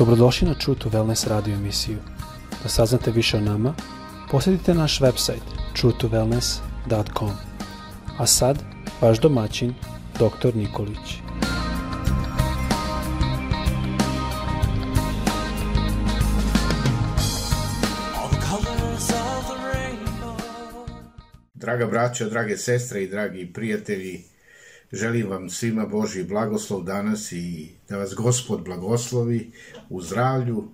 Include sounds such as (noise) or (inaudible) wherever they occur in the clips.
Dobrodošli na True to Wellness radio emisiju. Da saznate više o nama, posjetite naš website truetowellness.com. A sad, vaš domaćin, dr. Nikolić. Draga braća, drage sestre i dragi prijatelji, želim vam svima Boži blagoslov danas i da vas Gospod blagoslovi u zdravlju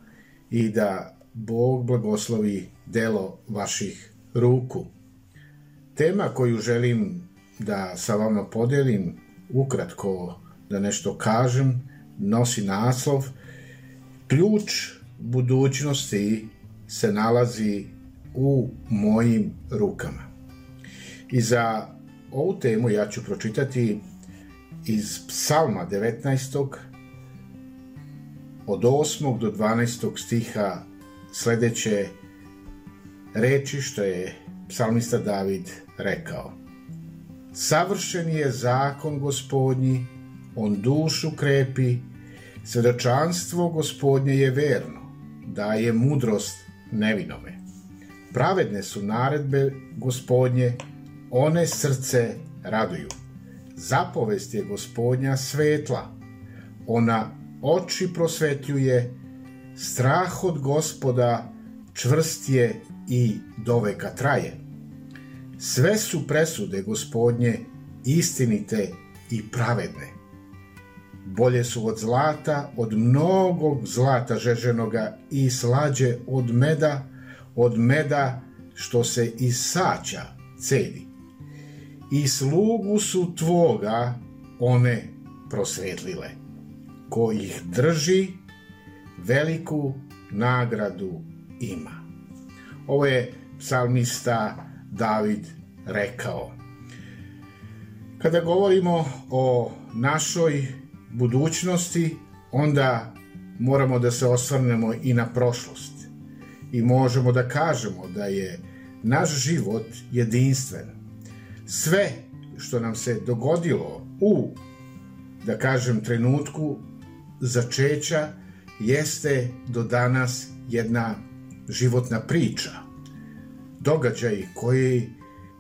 i da Bog blagoslovi delo vaših ruku. Tema koju želim da sa vama podelim, ukratko da nešto kažem, nosi naslov Ključ budućnosti se nalazi u mojim rukama. I za ovu temu ja ću pročitati iz Psalma 19. od 8. do 12. stiha sledeće reči što je psalmista David rekao. Savršen je zakon gospodnji, on dušu krepi, svedočanstvo gospodnje je verno, daje mudrost nevinome. Pravedne su naredbe gospodnje, one srce raduju. Zapovest je gospodnja svetla, ona oči prosvetljuje, strah od gospoda čvrst je i doveka traje. Sve su presude gospodnje istinite i pravedne. Bolje su od zlata, od mnogog zlata žeženoga i slađe od meda, od meda što se iz saća cedi i slugu su tvoga one prosvetlile. Ko ih drži, veliku nagradu ima. Ovo je psalmista David rekao. Kada govorimo o našoj budućnosti, onda moramo da se osvrnemo i na prošlost. I možemo da kažemo da je naš život jedinstven sve što nam se dogodilo u, da kažem, trenutku začeća jeste do danas jedna životna priča. Događaj koji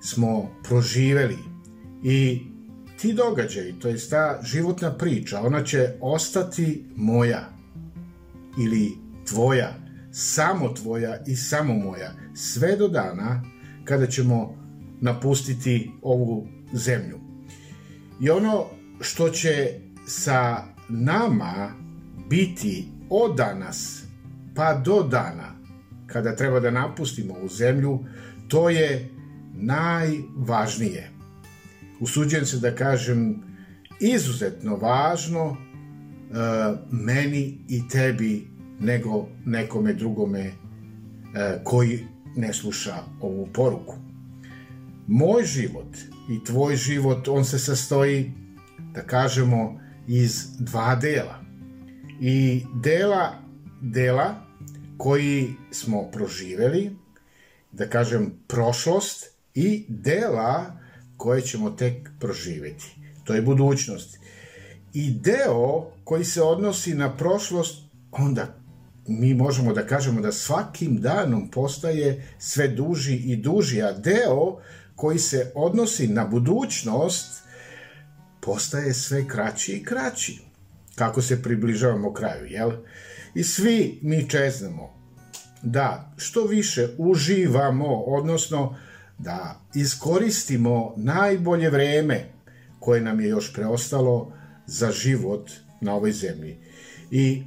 smo proživeli i ti događaji, to je ta životna priča, ona će ostati moja ili tvoja, samo tvoja i samo moja, sve do dana kada ćemo napustiti ovu zemlju. I ono što će sa nama biti od danas pa do dana kada treba da napustimo ovu zemlju, to je najvažnije. Usuđujem se da kažem izuzetno važno uh, meni i tebi nego nekome drugome uh, koji ne sluša ovu poruku moj život i tvoj život, on se sastoji, da kažemo, iz dva dela. I dela, dela koji smo proživeli, da kažem, prošlost i dela koje ćemo tek proživeti. To je budućnost. I deo koji se odnosi na prošlost, onda mi možemo da kažemo da svakim danom postaje sve duži i duži, a deo koji se odnosi na budućnost postaje sve kraći i kraći kako se približavamo kraju, jel? I svi mi čeznemo da što više uživamo, odnosno da iskoristimo najbolje vreme koje nam je još preostalo za život na ovoj zemlji. I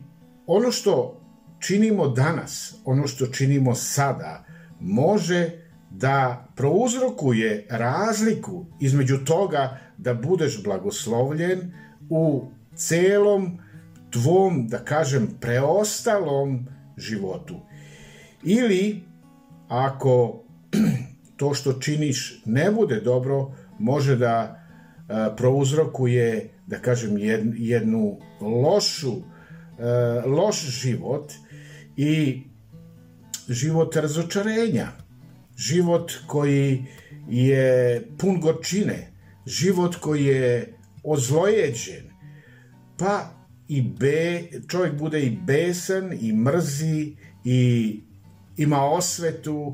ono što činimo danas, ono što činimo sada, može da prouzrokuje razliku između toga da budeš blagoslovljen u celom tvom, da kažem, preostalom životu. Ili, ako (clears throat) to što činiš ne bude dobro, može da prouzrokuje, da kažem, jednu lošu, loš život i život razočarenja život koji je pun gorčine, život koji je ozlojeđen, pa i be, čovjek bude i besan i mrzi i ima osvetu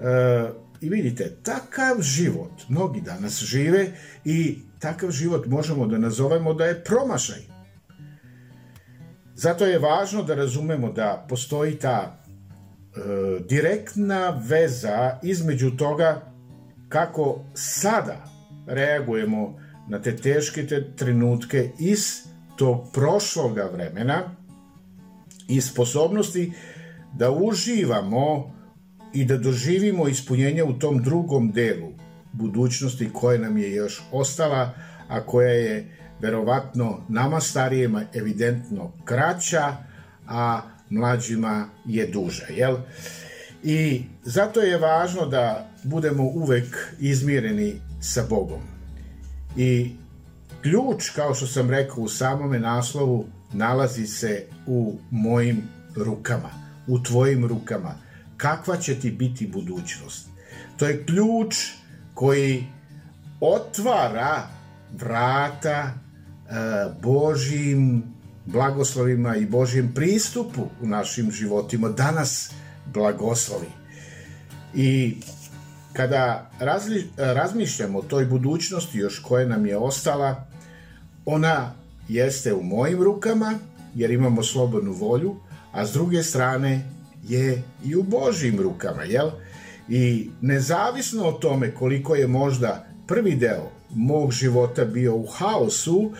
e, i vidite, takav život mnogi danas žive i takav život možemo da nazovemo da je promašaj. Zato je važno da razumemo da postoji ta direktna veza između toga kako sada reagujemo na te teške te trenutke iz tog prošloga vremena i sposobnosti da uživamo i da doživimo ispunjenje u tom drugom delu budućnosti koja nam je još ostala, a koja je verovatno nama starijima evidentno kraća, a mlađima je duža, jel? I zato je važno da budemo uvek izmireni sa Bogom. I ključ, kao što sam rekao u samome naslovu, nalazi se u mojim rukama, u tvojim rukama. Kakva će ti biti budućnost? To je ključ koji otvara vrata e, Božim blagoslovima i Božjem pristupu u našim životima. Danas blagoslovi. I kada razli, razmišljamo o toj budućnosti još koja nam je ostala, ona jeste u mojim rukama, jer imamo slobodnu volju, a s druge strane je i u Božjim rukama, jel? I nezavisno o tome koliko je možda prvi deo mog života bio u haosu,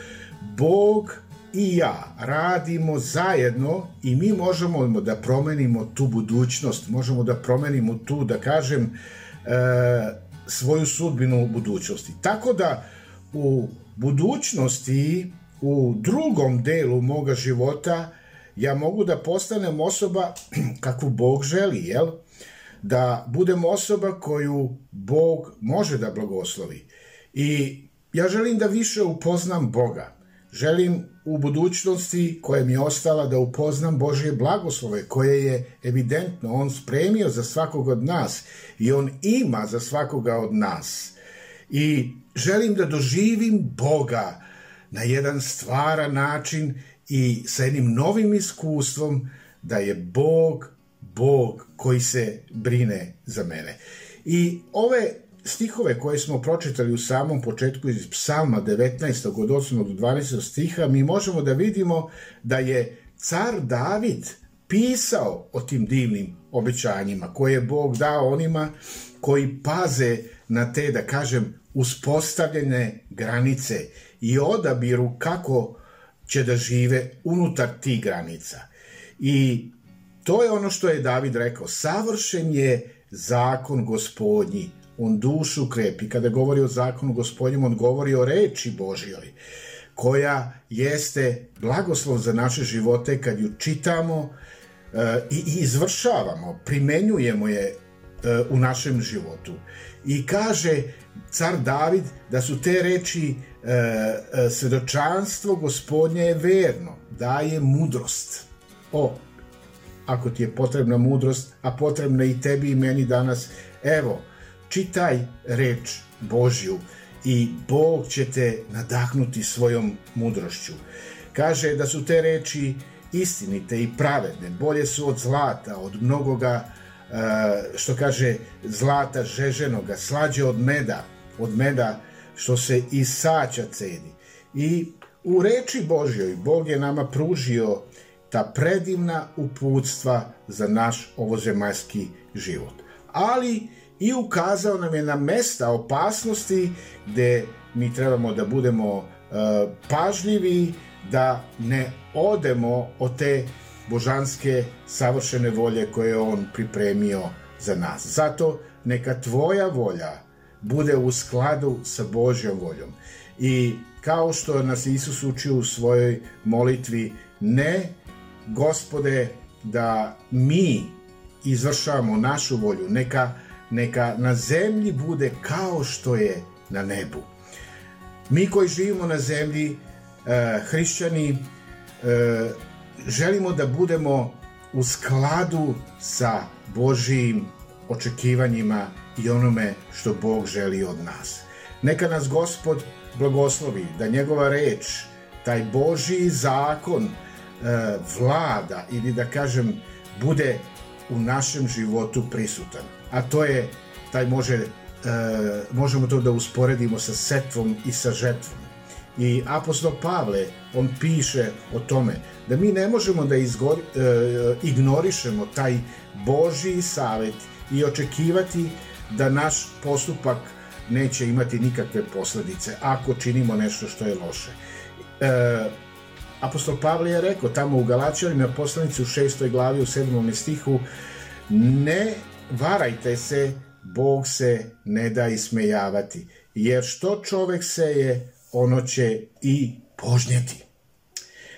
Bog i ja radimo zajedno i mi možemo da promenimo tu budućnost, možemo da promenimo tu, da kažem, e, svoju sudbinu u budućnosti. Tako da u budućnosti, u drugom delu moga života, ja mogu da postanem osoba (clears throat) kakvu Bog želi, jel? Da budem osoba koju Bog može da blagoslovi. I ja želim da više upoznam Boga. Želim u budućnosti koja mi je ostala da upoznam Božje blagoslove koje je evidentno On spremio za svakog od nas i On ima za svakoga od nas. I želim da doživim Boga na jedan stvaran način i sa jednim novim iskustvom da je Bog Bog koji se brine za mene. I ove stihove koje smo pročitali u samom početku iz psalma 19. od 8. do 12. stiha, mi možemo da vidimo da je car David pisao o tim divnim obećanjima koje je Bog dao onima koji paze na te, da kažem, uspostavljene granice i odabiru kako će da žive unutar tih granica. I to je ono što je David rekao, savršen je zakon gospodnji, on dušu krepi. Kada govori o zakonu gospodnjem, on govori o reči Božjoj, koja jeste blagoslov za naše živote kad ju čitamo e, i izvršavamo, primenjujemo je e, u našem životu. I kaže car David da su te reči e, e, svedočanstvo gospodnje je verno, daje mudrost. O, ako ti je potrebna mudrost, a potrebna i tebi i meni danas, evo, čitaj reč Božju i Bog će te nadahnuti svojom mudrošću. Kaže da su te reči istinite i pravedne, bolje su od zlata, od mnogoga, e, što kaže, zlata žeženoga, slađe od meda, od meda što se i saća ceni. I u reči Božjoj Bog je nama pružio ta predivna uputstva za naš ovozemaljski život. Ali i ukazao nam je na mesta opasnosti gde mi trebamo da budemo uh, pažljivi da ne odemo od te božanske savršene volje koje je on pripremio za nas. Zato neka tvoja volja bude u skladu sa Božjom voljom. I kao što nas Isus učio u svojoj molitvi, ne, gospode, da mi izvršavamo našu volju, neka neka na zemlji bude kao što je na nebu. Mi koji živimo na zemlji, e, hrišćani, e, želimo da budemo u skladu sa Božijim očekivanjima i onome što Bog želi od nas. Neka nas Gospod blagoslovi, da njegova reč taj Božji zakon e, vlada ili da kažem bude u našem životu prisutan. A to je, taj može, e, možemo to da usporedimo sa setvom i sa žetvom. I apostol Pavle, on piše o tome da mi ne možemo da izgori, e, ignorišemo taj Božji savet i očekivati da naš postupak neće imati nikakve posledice ako činimo nešto što je loše. E, apostol Pavle je rekao tamo u Galačanima poslanici u šestoj glavi u sedmom stihu ne varajte se, Bog se ne da ismejavati, jer što čovek seje, ono će i požnjeti.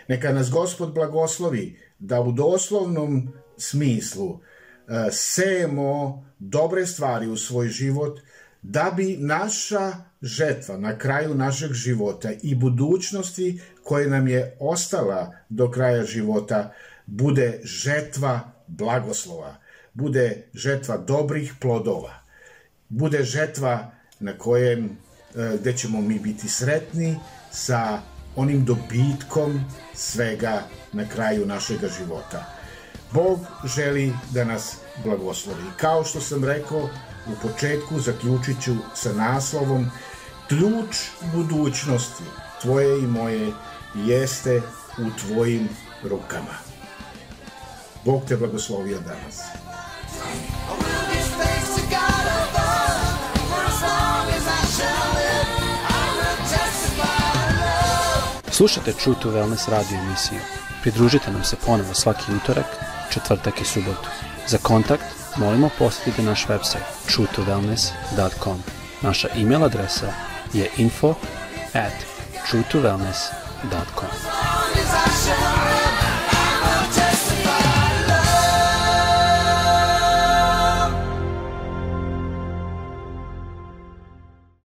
Neka nas Gospod blagoslovi da u doslovnom smislu e, sejemo dobre stvari u svoj život, da bi naša žetva na kraju našeg života i budućnosti koje nam je ostala do kraja života bude žetva blagoslova, bude žetva dobrih plodova, bude žetva na kojem e, gde ćemo mi biti sretni sa onim dobitkom svega na kraju našega života. Bog želi da nas blagoslovi. Kao što sam rekao, u početku zaključit ću sa naslovom Ključ budućnosti tvoje i moje jeste u tvojim rukama. Bog te blagoslovio danas. Slušajte True to Wellness radio emisiju. Pridružite nam se ponovo svaki utorak, četvrtak i subotu. Za kontakt molimo posjetite naš website truetowellness.com. Naša e-mail adresa je info at truetowellness.com.